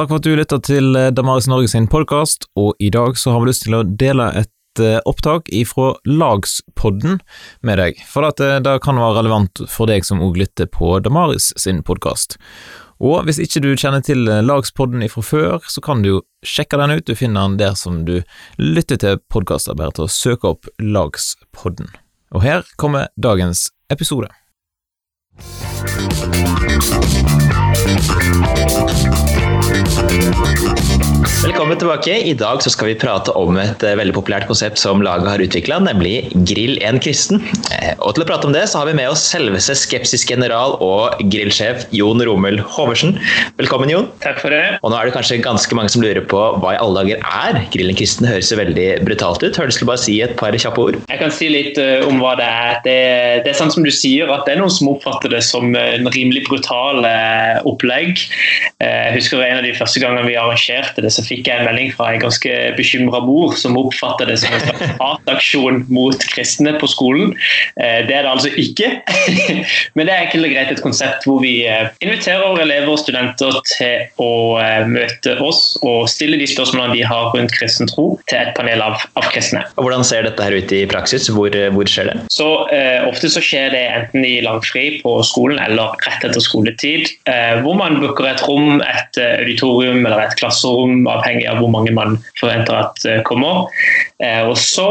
Takk for at du lytta til eh, Damaris Norge sin podkast, og i dag så har vi lyst til å dele et eh, opptak ifra Lagspodden med deg, for at eh, det kan være relevant for deg som òg lytter på Damaris sin podkast. Og hvis ikke du kjenner til Lagspodden ifra før, så kan du sjekke den ut, du finner den der som du lytter til podkaster, bare til å søke opp Lagspodden. Og her kommer dagens episode. Velkommen tilbake. I dag så skal vi prate om et eh, veldig populært konsept som laget har utvikla, nemlig Grill en kristen. Eh, Og til å prate om det, så har vi med oss selveste skepsis-general og grillsjef Jon Romel Hoversen. Velkommen, Jon. Takk for det. Og nå er det kanskje ganske mange som lurer på hva i alle dager er Grill en kristen? Høres veldig brutalt ut. Har du bare si et par kjappe ord? Jeg kan si litt eh, om hva det er. Det, det er sånn som du sier, at det er noen som oppfatter det som en rimelig brutal eh, opplegg. Eh, Jeg husker en av de første gangene vi arrangerte det, så fikk jeg en melding fra en ganske bekymra mor som oppfatta det som en slags hataksjon mot kristne på skolen. Eh, Det er det altså ikke. Men det er enkelt og greit et konsept hvor vi inviterer elever og studenter til å møte oss og stille de spørsmålene de har rundt kristen tro, til et panel av, av kristne. Og hvordan ser dette her ut i praksis? Hvor, hvor skjer det? Så eh, Ofte så skjer det enten i langfri på skolen eller rett etter skoletid. Eh, hvor man booker et rom, et eh, auditorium eller et klasserom, avhengig av hvor mange man forventer at eh, kommer. Og Så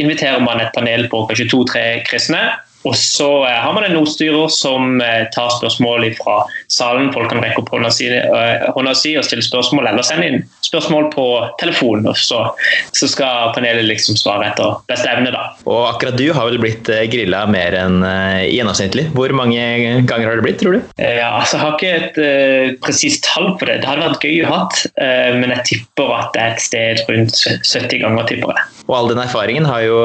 inviterer man et panel på kanskje to-tre kristne. Og så eh, har man en ordstyrer som eh, tar spørsmål fra salen. Folk kan rekke opp hånda si, eh, hånda si og stille spørsmål, eller sende inn spørsmål på telefon. Og så, så skal panelet liksom svare etter beste evne, da. Og akkurat du har vel blitt grilla mer enn gjennomsnittlig. Hvor mange ganger har det blitt, tror du? Ja, altså Jeg har ikke et uh, presist tall på det. Det hadde vært gøy å ha, uh, men jeg tipper at det er et sted rundt 70 ganger. tipper jeg. Og all den erfaringen har jo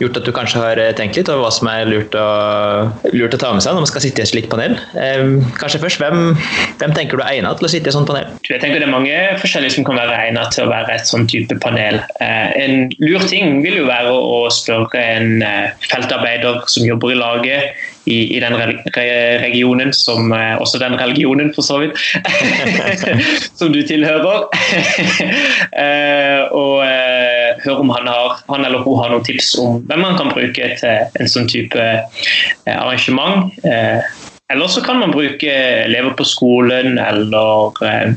gjort at du kanskje har tenkt litt over hva som er lurt å, lurt å ta med seg når man skal sitte i et slikt panel. Eh, Kanskje først, hvem, hvem tenker du er egnet til å sitte i et sånt panel? Jeg tenker Det er mange forskjellige som kan være egnet til å være et sånt type panel. Eh, En lur ting vil jo være å spørre en eh, feltarbeider som jobber i laget i, i den re re regionen, som eh, også den religionen for så vidt, som du tilhører. Eh, og eh, høre om han, har, han eller hun har noen tips om hvem man kan bruke til en sånn type arrangement. Eller så kan man bruke elever på skolen, eller eh,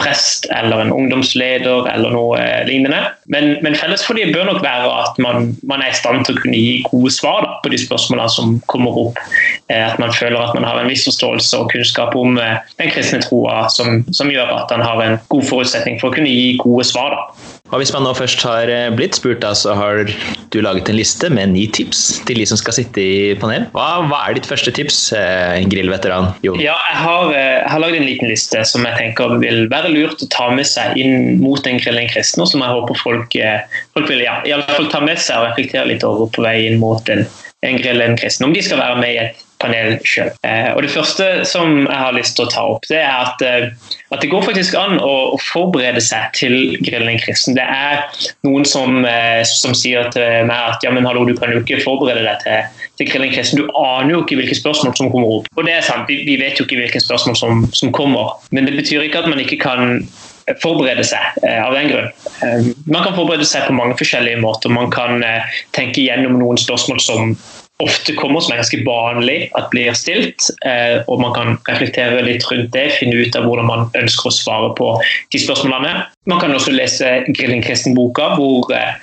prest, eller en ungdomsleder, eller noe eh, lignende. Men, men felles for dem bør nok være at man, man er i stand til å kunne gi gode svar da, på de spørsmålene som kommer opp. Eh, at man føler at man har en viss forståelse og kunnskap om eh, den kristne troa som, som gjør at man har en god forutsetning for å kunne gi gode svar. da. Og hvis man nå først har eh, blitt spurt, da, så har du laget en liste med ni tips til de som skal sitte i panel. Hva, hva er ditt første tips, eh, grillveteran Jon? Ja, jeg har, eh, har lagd en liten liste som jeg tenker vil være lurt å ta med seg inn mot en grill en kristen, og som jeg håper folk, eh, folk vil ja, i alle fall ta med seg og reflektere litt over på vei inn mot en, en grillen kristen. Om de skal være med i et panel sjøl. Eh, og det første som jeg har lyst til å ta opp, det er at, eh, at det går faktisk an å, å forberede seg til grillen kristen. Det er noen som, eh, som sier til meg at ja, men hallo, du kan jo ikke forberede deg til, til grillen kristen. Du aner jo ikke hvilke spørsmål som kommer opp. Og det er sant, vi, vi vet jo ikke hvilke spørsmål som, som kommer. Men det betyr ikke at man ikke kan forberede seg av den grunn. Man kan forberede seg på mange forskjellige måter. Man kan tenke gjennom noen spørsmål som ofte kommer som er ganske vanlig at blir stilt, eh, og man kan reflektere litt rundt det, finne ut av hvordan man ønsker å svare på de spørsmålene. Man kan også lese Grilling Kristen-boka, hvor eh,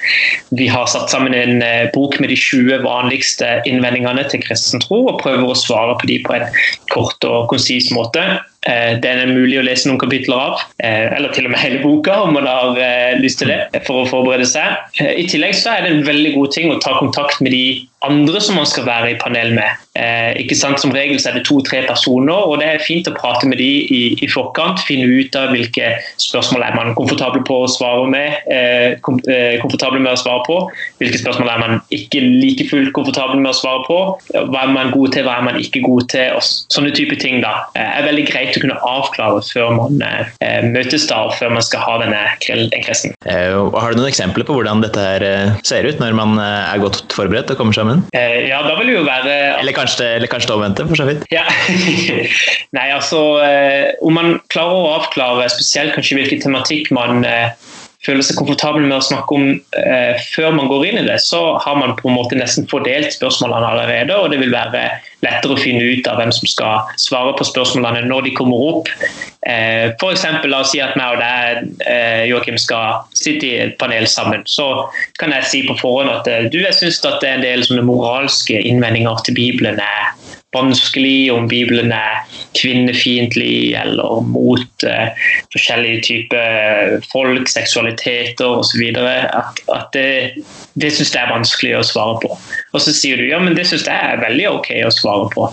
vi har satt sammen en eh, bok med de 20 vanligste innvendingene til kristen tro, og prøver å svare på de på en kort og konsis måte. Den er mulig å lese noen kapitler av, eller til og med hele boka om man har lyst til det, for å forberede seg. I tillegg så er det en veldig god ting å ta kontakt med de andre som man skal være i panel med. Eh, ikke sant? Som regel så er det to-tre personer, og det er fint å prate med de i, i forkant. Finne ut av hvilke spørsmål er man komfortabel på å svare med, eh, kom, eh, komfortabel med å svare på. Hvilke spørsmål er man ikke like fullt komfortabel med å svare på. Hva er man god til, hva er man ikke god til. og Sånne type ting da, eh, er veldig greit å kunne avklare før man eh, møtes da, og før man skal ha denne grillen. Eh, har du noen eksempler på hvordan dette her ser ut når man er godt forberedt og kommer sammen sammen? Eh, ja, da vil det jo være Eller kanskje, eller kanskje det omvendte, for så vidt. Ja. Nei, altså eh, Om man klarer å avklare spesielt kanskje hvilken tematikk man eh, føler seg komfortabel med å snakke om eh, før man går inn i det, så har man på en måte nesten fordelt spørsmålene allerede, og det vil være lettere å finne ut av hvem som skal svare på spørsmålene når de kommer opp. Eh, F.eks. la oss si at meg og deg, eh, Joakim, skal sitte i et panel sammen. Så kan jeg si på forhånd at eh, du, jeg syns det er en del sånne moralske innvendinger til Bibelen er vanskelig, om Bibelen er kvinnefiendtlig eller mot uh, forskjellige typer folk, seksualiteter osv. At, at det, det syns jeg er vanskelig å svare på. Og så sier du ja, men det syns jeg er veldig ok å svare på.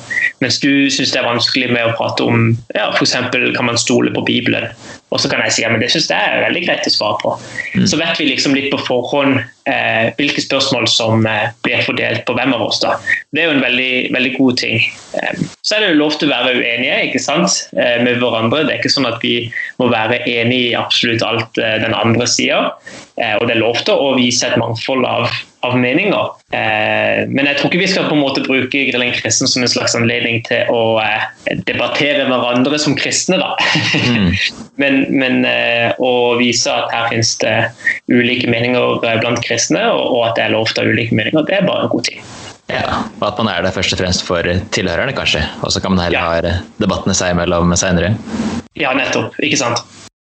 Mens du syns det er vanskelig med å prate om ja, f.eks. kan man stole på Bibelen. Og så kan jeg si ja, men det syns jeg er veldig greit å svare på. Mm. Så vet vi liksom litt på forhånd eh, hvilke spørsmål som eh, blir fordelt på hvem av oss. da. Det er jo en veldig, veldig god ting. Eh, så er det jo lov til å være uenige ikke sant, eh, med hverandre. Det er ikke sånn at vi må være enige i absolutt alt eh, den andre sier. Eh, og det er lov til å vise et mangfold av av meninger. Eh, men jeg tror ikke vi skal på en måte bruke grilling kristen som en slags anledning til å eh, debattere hverandre som kristne. da. Mm. men, men eh, å vise at her finnes det ulike meninger blant kristne, og, at det er lov til å ha ulike meninger, det er bare en god ting. Ja, og At man er det først og fremst for tilhørerne, kanskje. Og så kan man heller ja. ha debattene seg imellom seinere. Ja, nettopp. Ikke sant.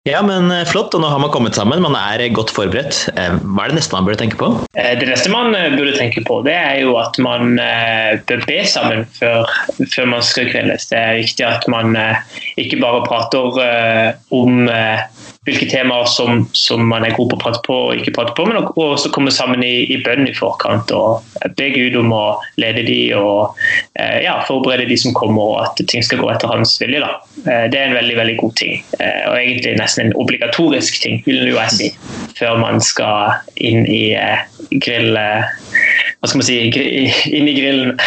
Ja, men eh, flott. Og nå har man kommet sammen. Man er godt forberedt. Eh, hva er det neste man burde tenke på? Eh, det neste man burde tenke på, det er jo at man bør be sammen før, før man skal kveldes. Det er viktig at man ikke bare prater om hvilke temaer som, som, man er god på å prate på og ikke prate på, men også komme sammen i, i bønn i forkant og be Gud om å lede de og ja, forberede de som kommer, og at ting skal gå etter hans vilje. Da. Det er en veldig veldig god ting, og egentlig nesten en obligatorisk ting, vil jo jeg si, før man skal inn i uh, grill... Uh, hva skal man si, inn i grillen.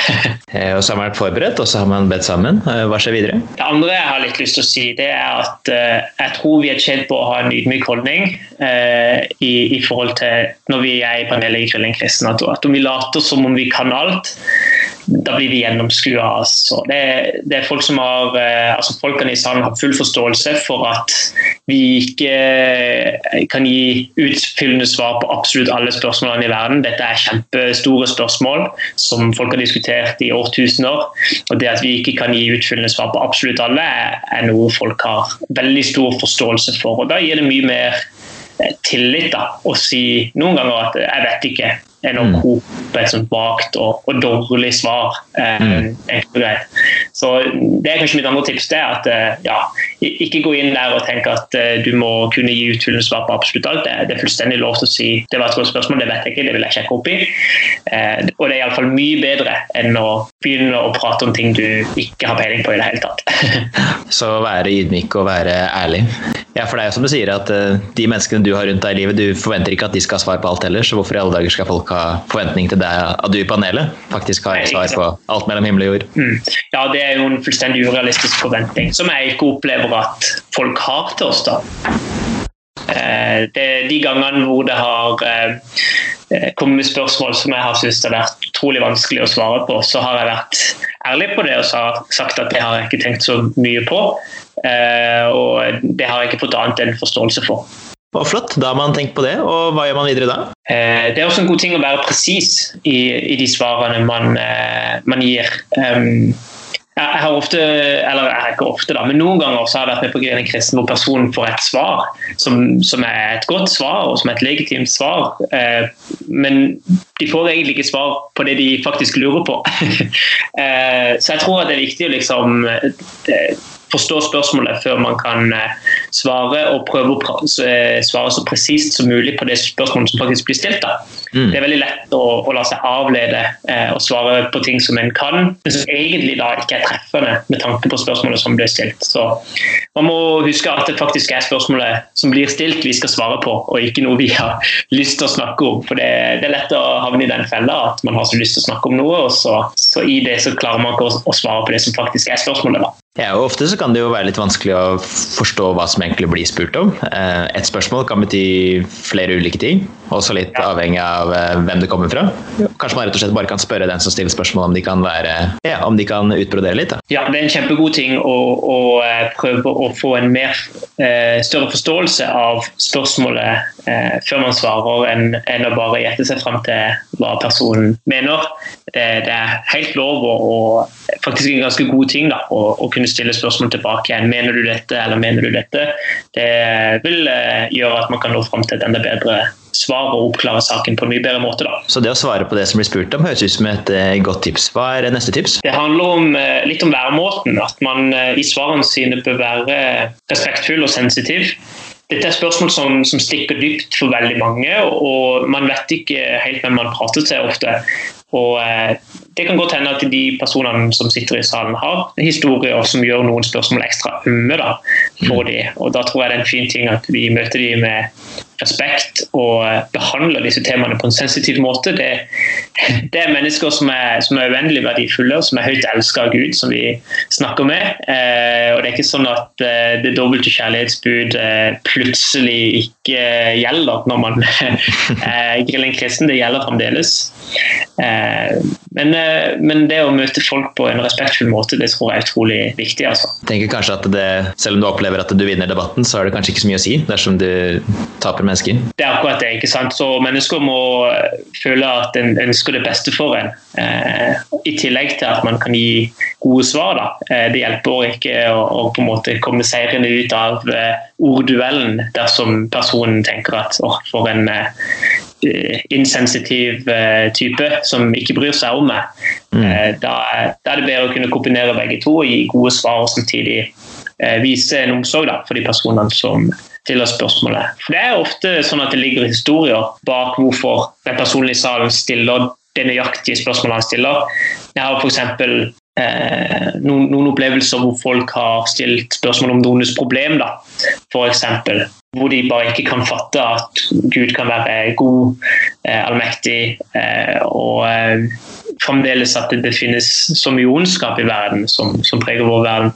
Eh, og så har man vært forberedt, og så har man bedt sammen. Hva skjer videre? Det andre jeg har litt lyst til å si, det er at jeg tror vi er tjent på ha en ydmyk holdning eh, i, i, forhold til når vi er i panelet i Kyllingquizen. At, at om vi later som om vi kan alt, da blir vi gjennomskua. Altså. Det, det, folk som har, altså Folkene i salen har full forståelse for at vi ikke eh, kan gi utfyllende svar på absolutt alle spørsmålene i verden. Dette er kjempestore spørsmål som folk har diskutert i årtusener. Og det at vi ikke kan gi utfyllende svar på absolutt alle, er noe folk har veldig stor forståelse for. Og Da gir det mye mer eh, tillit da, å si noen ganger at 'jeg vet ikke', enn å mm. kope et sånt vagt og, og, dårlig svar. Eh, mm. Så Det er kanskje mitt andre tips. det er at eh, ja, Ikke gå inn der og tenke at uh, du må kunne gi utfyllende svar på absolutt alt. Det, det, er fullstendig lov til å si det var et godt spørsmål, det vet jeg ikke, det vil jeg sjekke opp i. Eh, og det er iallfall mye bedre enn å begynne å prate om ting du ikke har peiling på i det hele tatt. Så være ydmyk og være ærlig. Ja, for det er jo som du sier at uh, de menneskene du har rundt deg i livet, du forventer ikke at de skal ha svar på alt heller, så hvorfor i alle dager skal folk ha forventning til deg, at du i panelet faktisk har svar på alt mellom himmel og jord? Mm. Ja, det er jo en fullstendig urealistisk forventning, som jeg ikke opplever at folk har til oss. da. Eh, det de gangene hvor det har eh, kommet med spørsmål som jeg har syntes har vært utrolig vanskelig å svare på, så har jeg vært ærlig på det og sagt at det har jeg ikke tenkt så mye på. Eh, og det har jeg ikke fått annet enn forståelse for. Og flott, da har man tenkt på det, og hva gjør man videre da? Det er også en god ting å være presis i, i, de svarene man, man gir. Um, jeg har ofte, eller jeg har ikke ofte da, men Noen ganger så har jeg vært med på Grene Kristen hvor personen får et svar som, som, er et godt svar og som er et legitimt svar. Eh, men de får egentlig ikke svar på det de faktisk lurer på. eh, så jeg tror at det er viktig å liksom eh, forstå spørsmålet før man kan eh, svare, og prøve å eh, svare så presist som mulig på det spørsmålet som faktisk blir stilt. Mm. Det er veldig lett å, å la seg avlede eh, og svare på ting som en kan, men som egentlig da ikke er treffende med tanke på spørsmålet som blir stilt. Så Man må huske at det faktisk er spørsmålet som blir stilt vi skal svare på, og ikke noe vi har lyst til å snakke om. For det, det er lett å havne i den fella at man har så lyst til å snakke om noe, og så, så i det så klarer man ikke å, å svare på det som faktisk er spørsmålet. da. Ja, og Ofte så kan det jo være litt vanskelig å forstå hva som egentlig blir spurt om. Ett et spørsmål kan bety flere ulike ting, også litt avhengig av eh, hvem det kommer fra. kanskje man rett og slett bare kan spørre den som stiller spørsmål om de kan, være, ja, om de kan utbrodere litt. Da. Ja, det er en kjempegod ting å, å prøve å få en mer, eh, større forståelse av spørsmålet eh, før man svarer, enn, enn å bare gjette seg fram til hva personen mener. Det, det er helt lov og, faktisk en ganske god ting da, å, å, kunne stille spørsmål tilbake igjen. Mener du dette, eller mener du dette? Det vil eh, gjøre at man kan nå fram til et enda bedre svar og oppklare saken på en mye bedre måte. Da. Så det å svare på det som blir spurt om, høres ut som et uh, godt tips. Hva er neste tips? Det handler om, uh, litt om væremåten. At man i svarene sine bør være respektfull og sensitiv. Dette er spørsmål som, som, stikker dypt for veldig mange, og man vet ikke helt hvem man prater til ofte. Og eh, Det kan godt hende at de personene som sitter i salen har historier som gjør noen spørsmål ekstra ømme da, for de. Og Da tror jeg det er en fin ting at vi møter dem med respekt og eh, behandler disse temaene på en sensitiv måte. Det, det er mennesker som er, som er, uendelig verdifulle som er høyt elsket av Gud, som vi snakker med. Eh, og Det er ikke sånn at det dobbelte kjærlighetsbud plutselig ikke gjelder når man er en kristen. Det gjelder fremdeles. Eh, men, eh, men, det å møte folk på en respektfull måte, det tror jeg er utrolig viktig. Altså. Jeg tenker kanskje at det, Selv om du opplever at du vinner debatten, så har det kanskje ikke så mye å si dersom du taper mennesker? Det er akkurat det. ikke sant? Så Mennesker må føle at en ønsker det beste for en. Eh, I tillegg til at man kan gi gode svar. da. Eh, det hjelper ikke å, å, på en måte komme seirende ut av eh, ordduellen dersom personen tenker at åh, for en Eh, insensitiv eh, type som ikke bryr seg om meg. Mm. Eh, da, da, er det bedre å kunne kombinere begge to og gi gode svar og samtidig vise en omsorg da, for de personene som stiller spørsmålet. For Det er ofte sånn at det ligger historier bak hvorfor den personen i salen stiller det nøyaktige spørsmålet han stiller. Jeg har f.eks. Eh, noen, noen, opplevelser hvor folk har stilt spørsmål om noens problem. da, F.eks hvor de bare ikke kan fatte at Gud kan være god, eh, allmektig, eh, og eh, fremdeles at det, finnes så mye ondskap i verden som, som preger vår verden.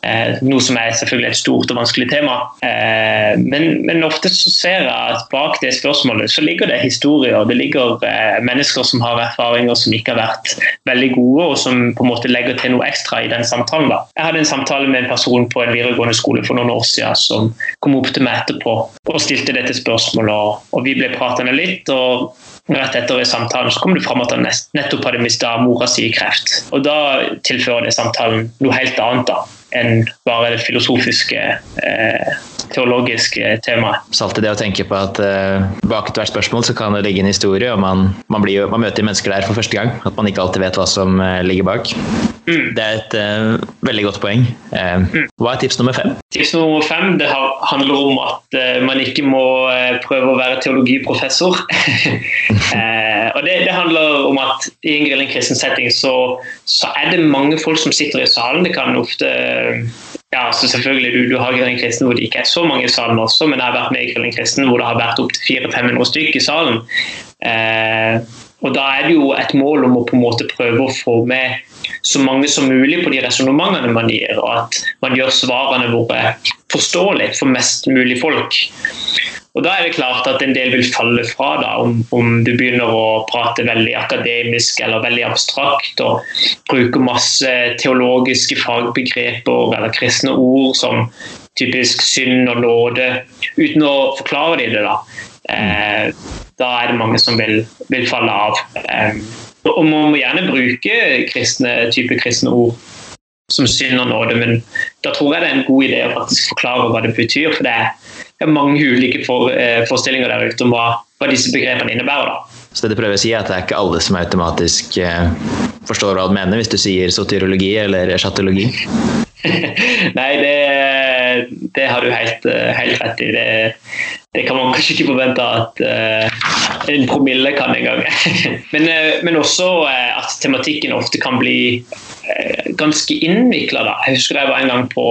Eh, noe som er selvfølgelig et stort og vanskelig tema. Eh, men, men, ofte så ser jeg at bak det spørsmålet så ligger det historier. Det ligger eh, mennesker som har erfaringer som ikke har vært veldig gode, og som på en måte legger til noe ekstra i den samtalen. Da. Jeg hadde en samtale med en person på en videregående skole for noen år siden som kom opp til meg etterpå og stilte dette spørsmålet, og, vi ble pratende litt. og Rett etter i samtalen så kom det fram at han nettopp hadde mista mora si i kreft. Og Da tilfører det samtalen noe helt annet. da enn bare det filosofiske, eh, teologiske temaet. Så alltid det å tenke på at eh, bak ethvert spørsmål så kan det ligge en historie, og man, man, blir, man, møter mennesker der for første gang. At man ikke alltid vet hva som eh, ligger bak. Mm. Det er et eh, veldig godt poeng. Eh, mm. Hva er tips nummer fem? Tips nummer fem det handler om at eh, man ikke må prøve å være teologiprofessor. og det, det, handler om at i en grillen kristen setting så, så er det mange folk som sitter i salen. Det kan ofte ja, så selvfølgelig du, du har Grillen kristen hvor det ikke er så mange i salen også, men jeg har vært med i Grillen kristen hvor det har vært opptil 400-500 stykker i salen. Eh, og Da er det jo et mål om å på en måte prøve å få med så mange som mulig på de resonnementene man gir, og at man gjør svarene våre forståelige for mest mulig folk. Og Da er det klart at en del vil falle fra da, om, om, du begynner å prate veldig akademisk eller veldig abstrakt og bruker masse teologiske fagbegreper eller kristne ord som typisk synd og nåde, uten å forklare de det. Da eh, Da er det mange som vil, vil falle av. Eh, og Man må gjerne bruke kristne, type kristne ord som synd og nåde, men da tror jeg det er en god idé å faktisk forklare hva det betyr. for det er mange ulike for, eh, forestillinger der ute om hva, hva, disse begrepene innebærer. Da. Så det du prøver å si er at det er ikke alle som automatisk eh, forstår hva du mener, hvis du sier soteriologi eller chatologi? Nei, det, det, har du helt, eh, helt rett i. Det, det, kan man kanskje ikke forvente at uh, en promille kan engang. men, uh, men også uh, at tematikken ofte kan bli ganske innvikla. Jeg husker jeg var en gang på,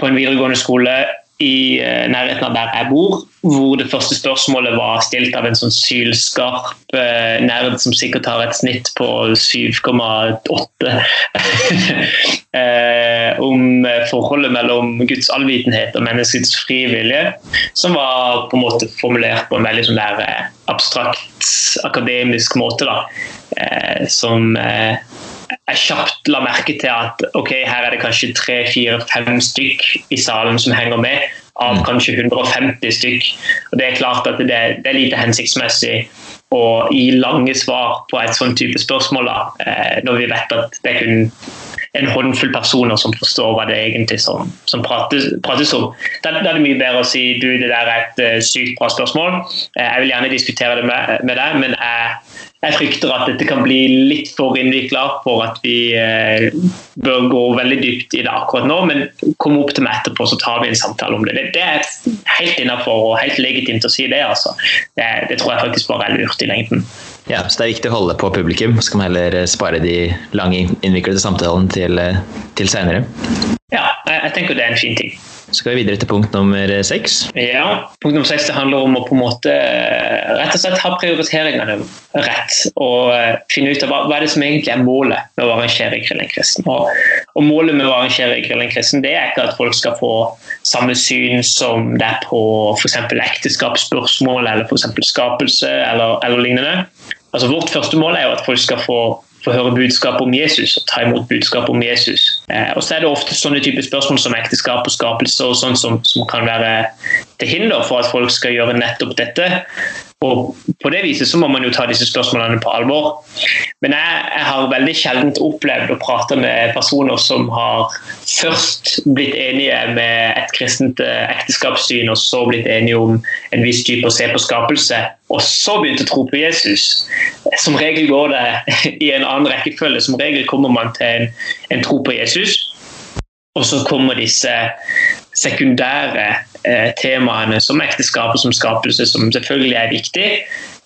på en videregående skole i eh, nærheten av der jeg bor, hvor det første spørsmålet var stilt av en sånn sylskarp eh, nerd som sikkert har et snitt på 7,8 eh, om forholdet mellom Guds allvitenhet og menneskets frie vilje, som var på en måte formulert på en veldig sånn der abstrakt, akademisk måte. da, som jeg kjapt la merke til at ok, her er det kanskje tre, fire, fem stykk i salen som henger med, av mm. kanskje 150 stykk. Og Det er klart at det, det er lite hensiktsmessig å gi lange svar på et sånn type spørsmål, da, eh, når vi vet at det kun en håndfull personer som forstår hva det egentlig som, som prates, prates, om. Da, da, er det mye bedre å si du, det der er et uh, sykt bra spørsmål. Uh, jeg vil gjerne diskutere det med, med deg, men jeg jeg frykter at dette kan bli litt for innvikla for at vi uh, bør gå veldig dypt i det akkurat nå. Men kom opp til meg etterpå, så tar vi en samtale om det. Det, det er helt innafor og helt legitimt å si det. altså. Det, det, tror jeg faktisk bare er lurt i lengden. Ja, så Det er viktig å holde på publikum. Så kan man heller spare de lange, innviklede samtalene til, eh, til seinere. Ja, jeg tenker det er en fin ting. Så skal vi videre til punkt nummer seks. Ja, punkt nummer seks handler om å på en måte rett og slett ha prioriteringene rett. Og eh, finne ut av hva, hva er det som egentlig er målet med å arrangere Grillen kristen. Og, og, målet med å arrangere Grillen kristen det er ikke at folk skal få samme syn som det er på f.eks. ekteskapsspørsmål eller for skapelse eller, eller lignende. Altså, vårt første mål er jo at folk skal få få høre budskap om Jesus og ta imot budskap om Jesus. Eh, og så er det ofte sånne type spørsmål som ekteskap og skapelse og sånt som, som, kan være til hinder for at folk skal gjøre nettopp dette. Og på det viset så må man jo ta disse spørsmålene på alvor. Men jeg, jeg har veldig sjelden opplevd å prate med personer som har først blitt enige med et kristent eh, ekteskapssyn, og så blitt enige om en viss type å se på skapelse, og så begynte å tro på Jesus. Som regel går det i en annen rekkefølge. Som regel kommer man til en, en tro på Jesus, og så kommer disse sekundære eh, temaene som ekteskap og som skapelse, som selvfølgelig er viktig,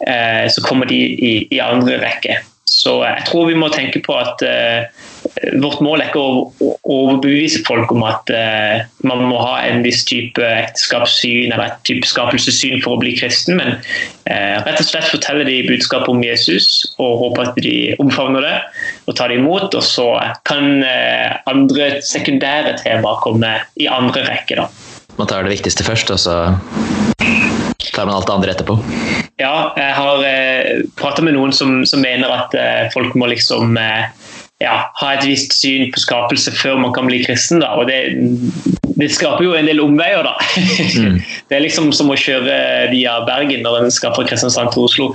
eh, så kommer de i, i, andre rekke. Så jeg tror vi må tenke på at eh, vårt mål er ikke å overbevise folk om at uh, man må ha en viss type ekteskapssyn eller et type skapelsessyn for å bli kristen, men uh, rett og slett fortelle de budskapet om Jesus og håpe at de omfavner det og tar det imot. Og så kan uh, andre sekundære temaer komme i andre rekke. da. Man tar det viktigste først, og så tar man alt det andre etterpå? Ja, jeg har eh, prata med noen som, som mener at eh, folk må liksom eh, ja, ha et visst syn på skapelse før man kan bli kristen. Da. Og det, det skaper jo en del omveier, da. Mm. Det er liksom som å kjøre via Bergen når en skal fra Kristiansand til Oslo.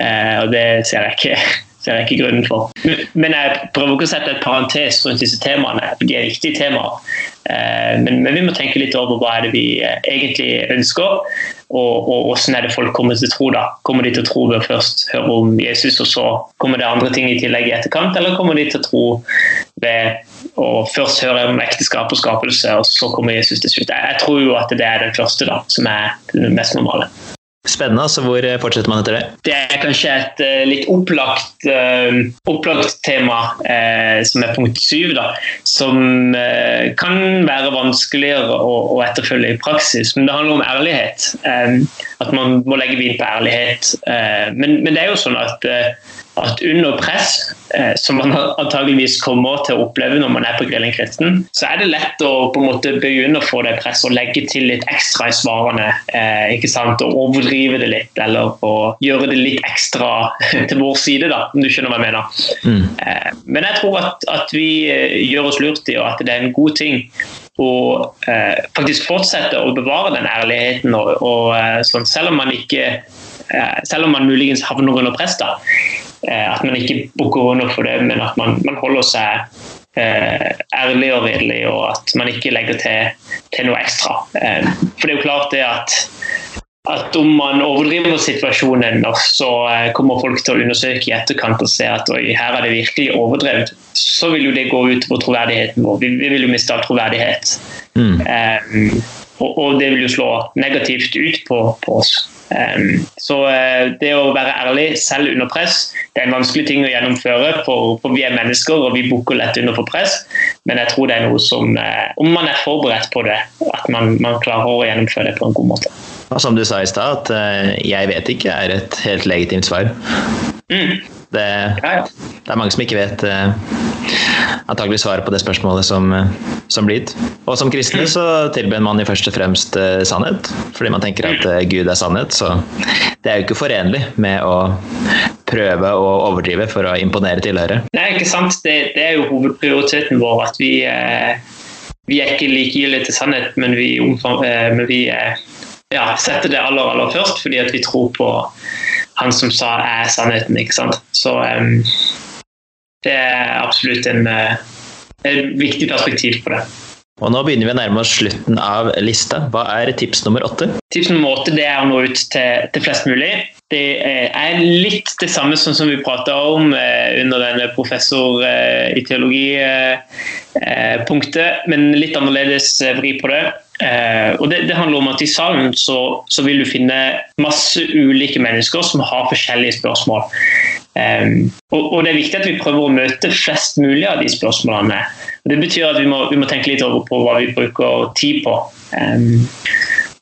Eh, og det ser jeg ikke ser jeg ikke grunnen for. Men jeg prøver ikke å sette et parentes rundt disse temaene. De er viktige temaer. Eh, men, men, vi må tenke litt over hva er det vi eh, egentlig ønsker, og, og hvordan er det folk kommer til å tro. da. Kommer de til å tro ved å først høre om Jesus, og så kommer det andre ting i tillegg i etterkant, eller kommer de til å tro ved å først høre om ekteskap og skapelse, og så kommer Jesus til slutt? Jeg tror jo at det er den første da, som er det mest normale. Spennende. så Hvor eh, fortsetter man etter det? Det er kanskje et uh, litt opplagt, uh, opplagt tema, som er punkt syv, da, som kan være vanskeligere å, å, etterfølge i praksis. Men det handler om ærlighet. At man må legge vin på ærlighet. Men, men, det er jo sånn at at under press, eh, som man antageligvis kommer til å oppleve når man er på grillingkristen, så er det lett å på en måte begynne å få det presset og legge til litt ekstra i svarene. Eh, ikke sant? Og overdrive det litt, eller gjøre det litt ekstra til vår side, da, om du skjønner hva jeg mener. Mm. Eh, men jeg tror at, at, vi eh, gjør oss lurt i, og at det er en god ting å eh, faktisk fortsette å bevare den ærligheten, og, og eh, sånn, selv om man ikke selv om man muligens havner under press. da, Eh, at man ikke bukker under for det, men at man, man holder seg eh, ærlig og redelig, og at man ikke legger til, til noe ekstra. Eh, for det er jo klart det at, at om man overdriver situasjonen, så eh, kommer folk til å undersøke i etterkant og se at oi, her er det virkelig overdrevet, så vil jo det gå utover troverdigheten vår. Vi, vi vil jo miste all troverdighet. Mm. Eh, og, og, det vil jo slå negativt ut på, på oss. Um, så uh, det å være ærlig selv under press det er en vanskelig ting å gjennomføre, for, for vi er mennesker og vi bukker lett under for press. Men jeg tror det er noe som, uh, om man er forberedt på det, at man, man klarer å gjennomføre det på en god måte. Som du sa i stad, at uh, 'jeg vet ikke' er et helt legitimt svar. Mm. Det, ja, ja. Det, er mange som ikke vet uh, antagelig svaret på det spørsmålet som, uh, som blir gitt. Og som kristne så tilber man jo først og fremst uh, sannhet, fordi man tenker at Gud er sannhet. Så det er jo ikke forenlig med å prøve å overdrive for å imponere tilhørere. Nei, ikke sant. Det, det, er jo hovedprioriteten vår at vi, vi er ikke likegyldige til sannhet, men vi, men vi ja, setter det aller, aller først fordi at vi tror på han som sa er sannheten. ikke sant? Så um, det er absolutt en, en viktig perspektiv på det. Og Nå begynner vi å nærme oss slutten av lista. Hva er tips nummer åtte? Tips nummer åtte det er å nå ut til, til flest mulig. Det er litt det samme som, som vi prata om eh, under denne professor eh, i teologi-punktet, eh, men litt annerledes vri på det. Eh, og det, det, handler om at I salen så, så, vil du finne masse ulike mennesker som har forskjellige spørsmål. Um, og, Det er viktig at vi prøver å møte flest mulig av de spørsmålene. Og det betyr at vi må, vi må tenke litt over på hva vi bruker tid på. Um,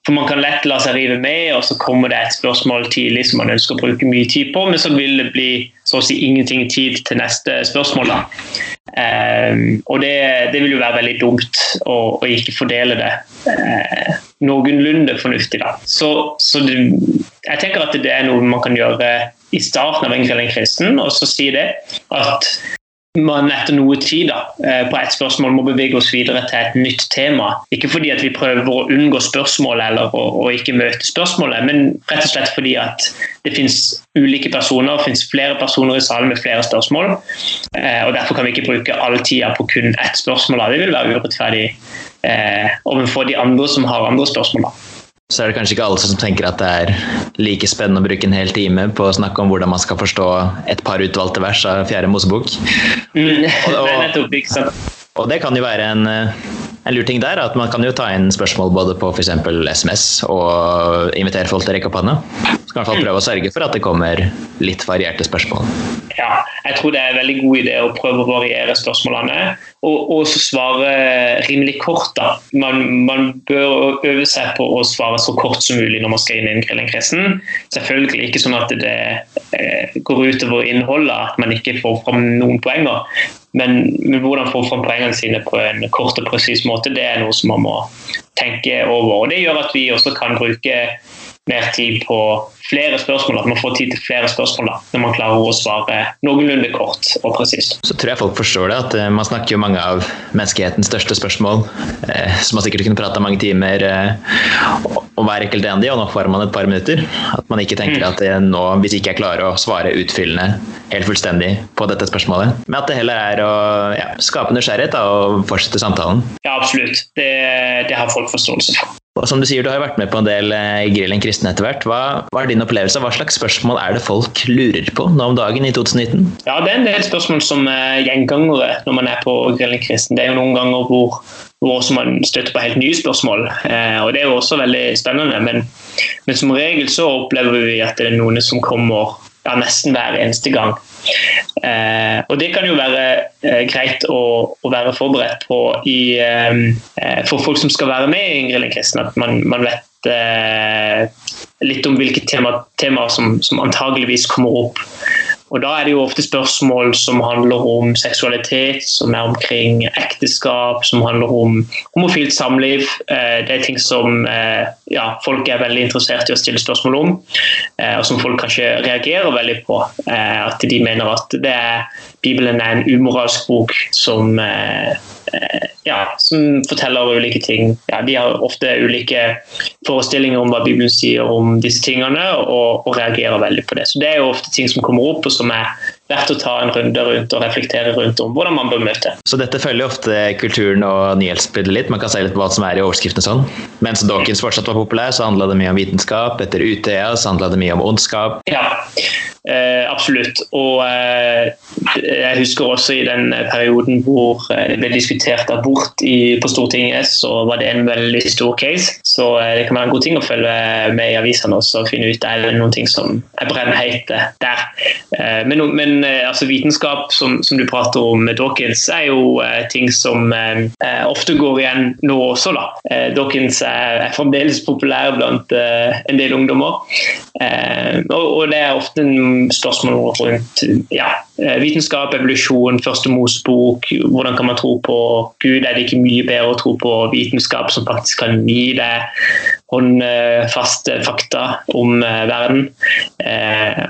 for Man kan lett la seg rive med, og så kommer det et spørsmål tidlig som man ønsker å bruke mye tid på, men så vil det bli så å si ingenting tid til neste spørsmål. da. Um, og det, det, vil jo være veldig dumt å, å ikke fordele det uh, noenlunde fornuftig. da. Så, så det, jeg tenker at det er noe man kan gjøre i starten av en Grillen kristen, og så sier det at man etter noe tid da, eh, på et spørsmål må bevege oss videre til et nytt tema. Ikke fordi at vi prøver å unngå spørsmålet eller å, å ikke møte spørsmålet, men rett og slett fordi at det finnes ulike personer, det finnes flere personer i salen med flere spørsmål. Eh, og Derfor kan vi ikke bruke all tida på kun ett spørsmål. Det vil være urettferdig eh, overfor de andre som har andre spørsmål. Da så er det kanskje ikke alle som tenker at det er like spennende å bruke en hel time på å snakke om hvordan man skal forstå et par utvalgte vers av Fjerde Mosebok. Mm, og, og, og, det kan jo være en, en lur ting der, at man kan jo ta inn spørsmål både på f.eks. SMS og invitere folk til å rekke opp hånda. Så kan i hvert fall prøve å sørge for at det kommer litt varierte spørsmål. Ja, jeg tror det er en veldig god idé å prøve å variere spørsmålene. Og, og svare rimelig kort. da. Man, man, bør øve seg på å svare så kort som mulig når man skal inn i en grillingkristen. Selvfølgelig ikke sånn at det eh, går utover innholdet, at man ikke får fram noen poenger. Men, men hvordan få fram poengene sine på en kort og presis måte, det er noe som man må tenke over. Og Det gjør at vi også kan bruke mer tid på flere spørsmål, at man får tid til flere spørsmål da, når man klarer å svare noenlunde kort og presist. Så tror jeg folk forstår det, at uh, man snakker jo mange av menneskehetens største spørsmål, eh, som man sikkert kunne prata mange timer eh, om hver enkelt en av de, og nå får man et par minutter. At man ikke tenker mm. at det nå, hvis ikke jeg klarer å svare utfyllende helt fullstendig på dette spørsmålet, men at det heller er å ja, skape nysgjerrighet da, og fortsette samtalen. Ja, absolutt. Det, det har folk forståelse for. Og som du sier, du har jo vært med på en del eh, i Grillen kristen etter hvert. Hva, hva, er din opplevelse? Hva slags spørsmål er det folk lurer på nå om dagen i 2019? Ja, Det er en del spørsmål som er gjengangere når man er på Grillen kristen. Det er jo noen ganger hvor, hvor man støtter på helt nye spørsmål. Eh, og Det er jo også veldig spennende. Men, men, som regel så opplever vi at det er noen som kommer ja, nesten hver eneste gang. Eh, og Det kan jo være eh, greit å, å, være forberedt på i, eh, eh for folk som skal være med i Grillen kristen, at man, man vet eh, litt om hvilke temaer tema som, som antageligvis kommer opp. Og Da er det jo ofte spørsmål som handler om seksualitet, som er omkring ekteskap, som handler om homofilt samliv. Eh, det er ting som eh, ja, folk er veldig interessert i å stille spørsmål om, eh, og som folk kanskje reagerer veldig på. At de mener at er, Bibelen er en umoralsk bok som ja, som forteller ulike ting. Ja, de har ofte ulike forestillinger om hva Bibelen sier om disse tingene, og, og, reagerer veldig på det. Så Det er jo ofte ting som kommer opp, og som er verdt å ta en runde rundt og reflektere rundt om hvordan man bør møte. Så dette følger ofte kulturen og nyhetsbildet litt. Man kan se litt på hva som er i overskriftene sånn. Mens Dawkins fortsatt var populær, så handla det mye om vitenskap. Etter Utøya så handla det mye om ondskap. Ja, eh, absolutt. Og eh, jeg husker også i den perioden hvor det ble diskutert abort i, på Stortinget, så var det en veldig stor case. Så eh, det kan være en god ting å følge med i avisene også og finne ut er det noen ting som er brennheite der. Eh, men, eh, altså, vitenskap, som, som, du prater om med Dawkins, er jo eh, ting som eh, ofte går igjen nå også. da. Dawkins er, er fremdeles populær blant en del ungdommer. Og, og, det er ofte en spørsmål rundt ja, vitenskap, evolusjon, første Mosebok. Hvordan kan man tro på Gud? Er det ikke mye bedre å tro på vitenskap som faktisk kan gi deg håndfaste fakta om verden?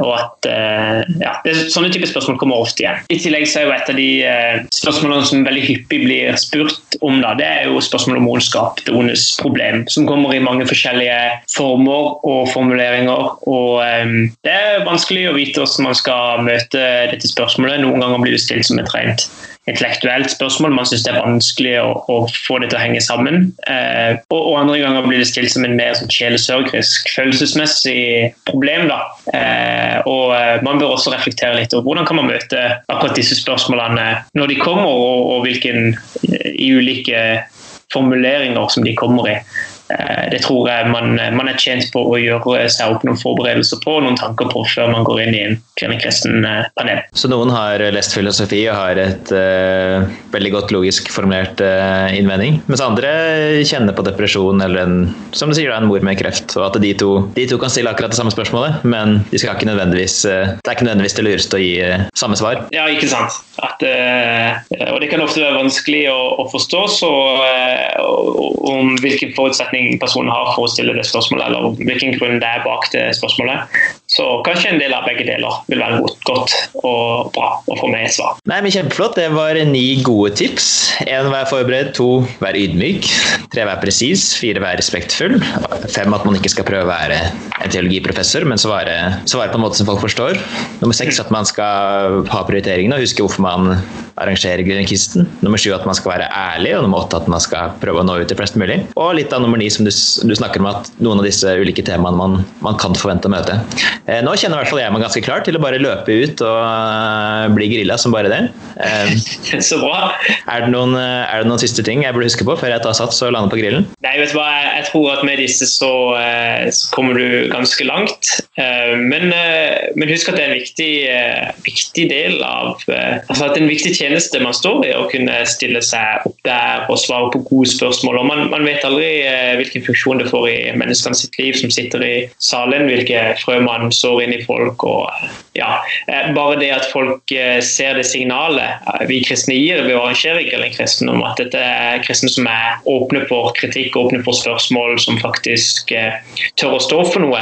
Og at ja, det, Sånne type spørsmål kommer ofte igjen. I tillegg så er jo et av de eh, spørsmålene som veldig hyppig blir spurt om, da, det er jo spørsmålet om ondskap, det ondes problem, som kommer i mange forskjellige former og formuleringer. og um, Det er vanskelig å vite hvordan man skal møte dette spørsmålet. Noen ganger blir det stilt som et rent intellektuelt spørsmål. Man syns det er vanskelig å, å, få det til å henge sammen. Eh, og, og, andre ganger blir det stilt som en mer sånn sjelesørgerisk, følelsesmessig problem. Da. Eh, og eh, man bør også reflektere litt over hvordan kan man møte akkurat disse spørsmålene når de kommer, og, og hvilken i ulike formuleringer som de kommer i. Eh, det tror jeg man, man, er tjent på å gjøre seg opp noen forberedelser på noen tanker på før man går inn i en kristen eh, panel. Så noen har lest filosofi og har et uh, veldig godt logisk formulert uh, innvending, mens andre kjenner på depresjon eller en, som du sier, en mor med kreft. Og at de to, de to, kan stille akkurat det samme spørsmålet, men de skal ikke nødvendigvis, uh, det er ikke nødvendigvis det lureste å gi samme svar. Ja, ikke sant. At, og det kan ofte være vanskelig å, å forstå så, om hvilken forutsetning mening personen har for å stille det spørsmålet, eller hvilken grunn det er bak det spørsmålet. Så kanskje en del av begge deler vil være godt og bra å få med et svar. Nei, men Kjempeflott. Det var ni gode tips. Én vær forberedt, to vær ydmyk, tre vær presis, fire vær respektfull, fem at man ikke skal prøve å være en teologiprofessor, men svare, svare på en måte som folk forstår. Nummer seks at man skal ha prioriteringene og huske hvorfor man arrangerer Grünerkisten. Nummer sju at man skal være ærlig, og nummer åtte at man skal prøve å nå ut til flest mulig. Og litt av nummer ni som du, du snakker om at noen av disse ulike temaene man, man kan forvente å møte. Eh, nå kjenner i hvert fall jeg meg ganske klar til å bare løpe ut og uh, bli grilla som bare det. Eh, så bra. Er det, noen, er det, noen, siste ting jeg burde huske på før jeg tar sats og lander på grillen? Nei, vet du hva, jeg, tror at med disse så, uh, så kommer du ganske langt. Men, men, husk at det er en viktig, viktig del av altså at det er en viktig tjeneste man står i, å kunne stille seg opp der og svare på gode spørsmål. og Man, man vet aldri hvilken funksjon det får i menneskene sitt liv som sitter i salen, hvilke frø man sår inn i folk. og ja, eh, Bare det at folk eh, ser det signalet eh, vi kristne gir ved å arrangere Grillen kristen, om at dette er kristne som er åpne for kritikk, åpne for spørsmål, som faktisk tør å stå for noe,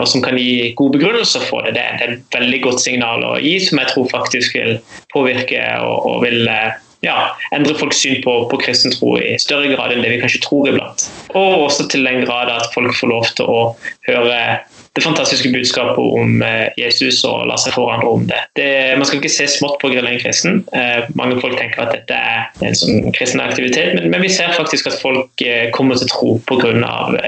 og som kan gi gode begrunnelser for det. Det er et veldig godt signal å gi, som jeg tror faktisk vil påvirke og, og vil ja, endre folks syn på, på kristen tro i større grad enn det vi kanskje tror iblant. Og også til den grad at folk får lov til å høre det fantastiske budskapet om eh, Jesus og la seg forandre om det. det. Man skal ikke se smått på grilling kristen. Eh, mange folk tenker at dette er en sånn kristen aktivitet, men, men, vi ser faktisk at folk eh, kommer til tro pga.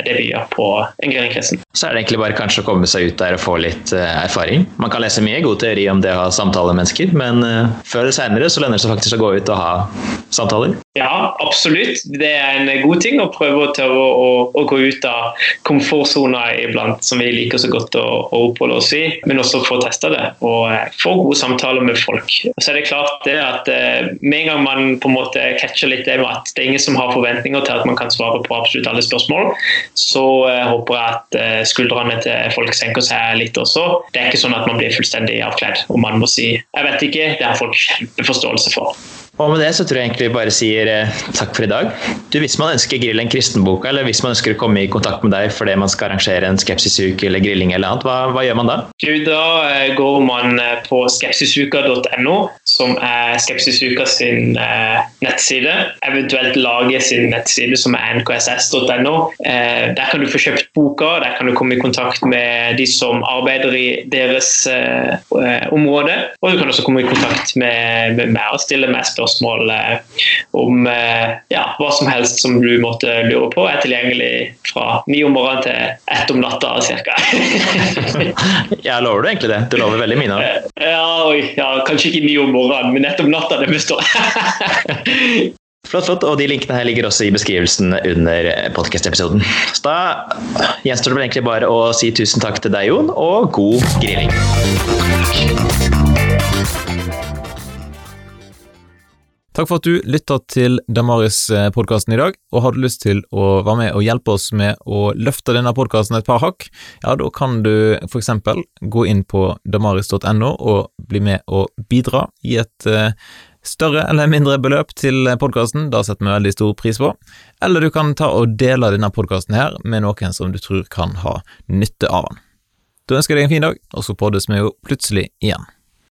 det vi gjør på en grilling kristen. Så er det egentlig bare kanskje å komme seg ut der og få litt erfaring. Man kan lese mye god teori om det å ha samtaler med mennesker, men før eller senere så lønner det seg faktisk å gå ut og ha samtaler. Ja, absolutt. Det er en god ting å prøve å, å, å gå ut av komfortsona iblant, som vi liker så godt å, å oppholde oss i, men også få testa det og eh, få gode samtaler med folk. Og så er det klart det at eh, Med en gang man på en måte catcher litt det med at det er ingen som har forventninger til at man kan svare på absolutt alle spørsmål, så eh, håper jeg at skuldrene til folk senker seg litt også. Det er ikke sånn at man blir fullstendig avkledd og man må si 'jeg vet ikke', det har folk kjempeforståelse for. Og med det så tror jeg egentlig vi bare sier eh, takk for i dag. Du, Hvis man ønsker Grill en kristenboka, eller hvis man ønsker å komme i kontakt med deg fordi man skal arrangere en skepsisuke eller grilling eller annet, hva, hva, gjør man da? Du, Da eh, går man eh, på skepsisuka.no, som er Skepsisuka sin eh, nettside. Eventuelt lage sin nettside, som er nkss.no. Eh, der kan du få kjøpt boka, der kan du komme i kontakt med de som arbeider i deres eh, område. Og du kan også komme i kontakt med, med meg og stille meg spørsmål eh, om eh, ja, hva som helst som du måtte lure på. Jeg er tilgjengelig fra ni om morgenen til ett om natta ca. jeg lover du egentlig det? Du lover veldig mye nå? Ja, ja, kanskje ikke ni om morgenen, men nettopp natta, det består. Flott, flott. Og de linkene her ligger også i beskrivelsen under podkast-episoden. Så da gjenstår det vel egentlig bare å si tusen takk til deg, Jon, og god grilling. Takk for at du lytta til Damaris-podkasten i dag, og har du lyst til å være med og hjelpe oss med å løfte denne podkasten et par hakk, ja, da kan du for eksempel gå inn på damaris.no og bli med og bidra, i et uh, større eller mindre beløp til podkasten, da setter vi veldig stor pris på, eller du kan ta og dele denne podkasten her med noen som du tror kan ha nytte av den. Da ønsker jeg deg en fin dag, og så poddes vi jo plutselig igjen.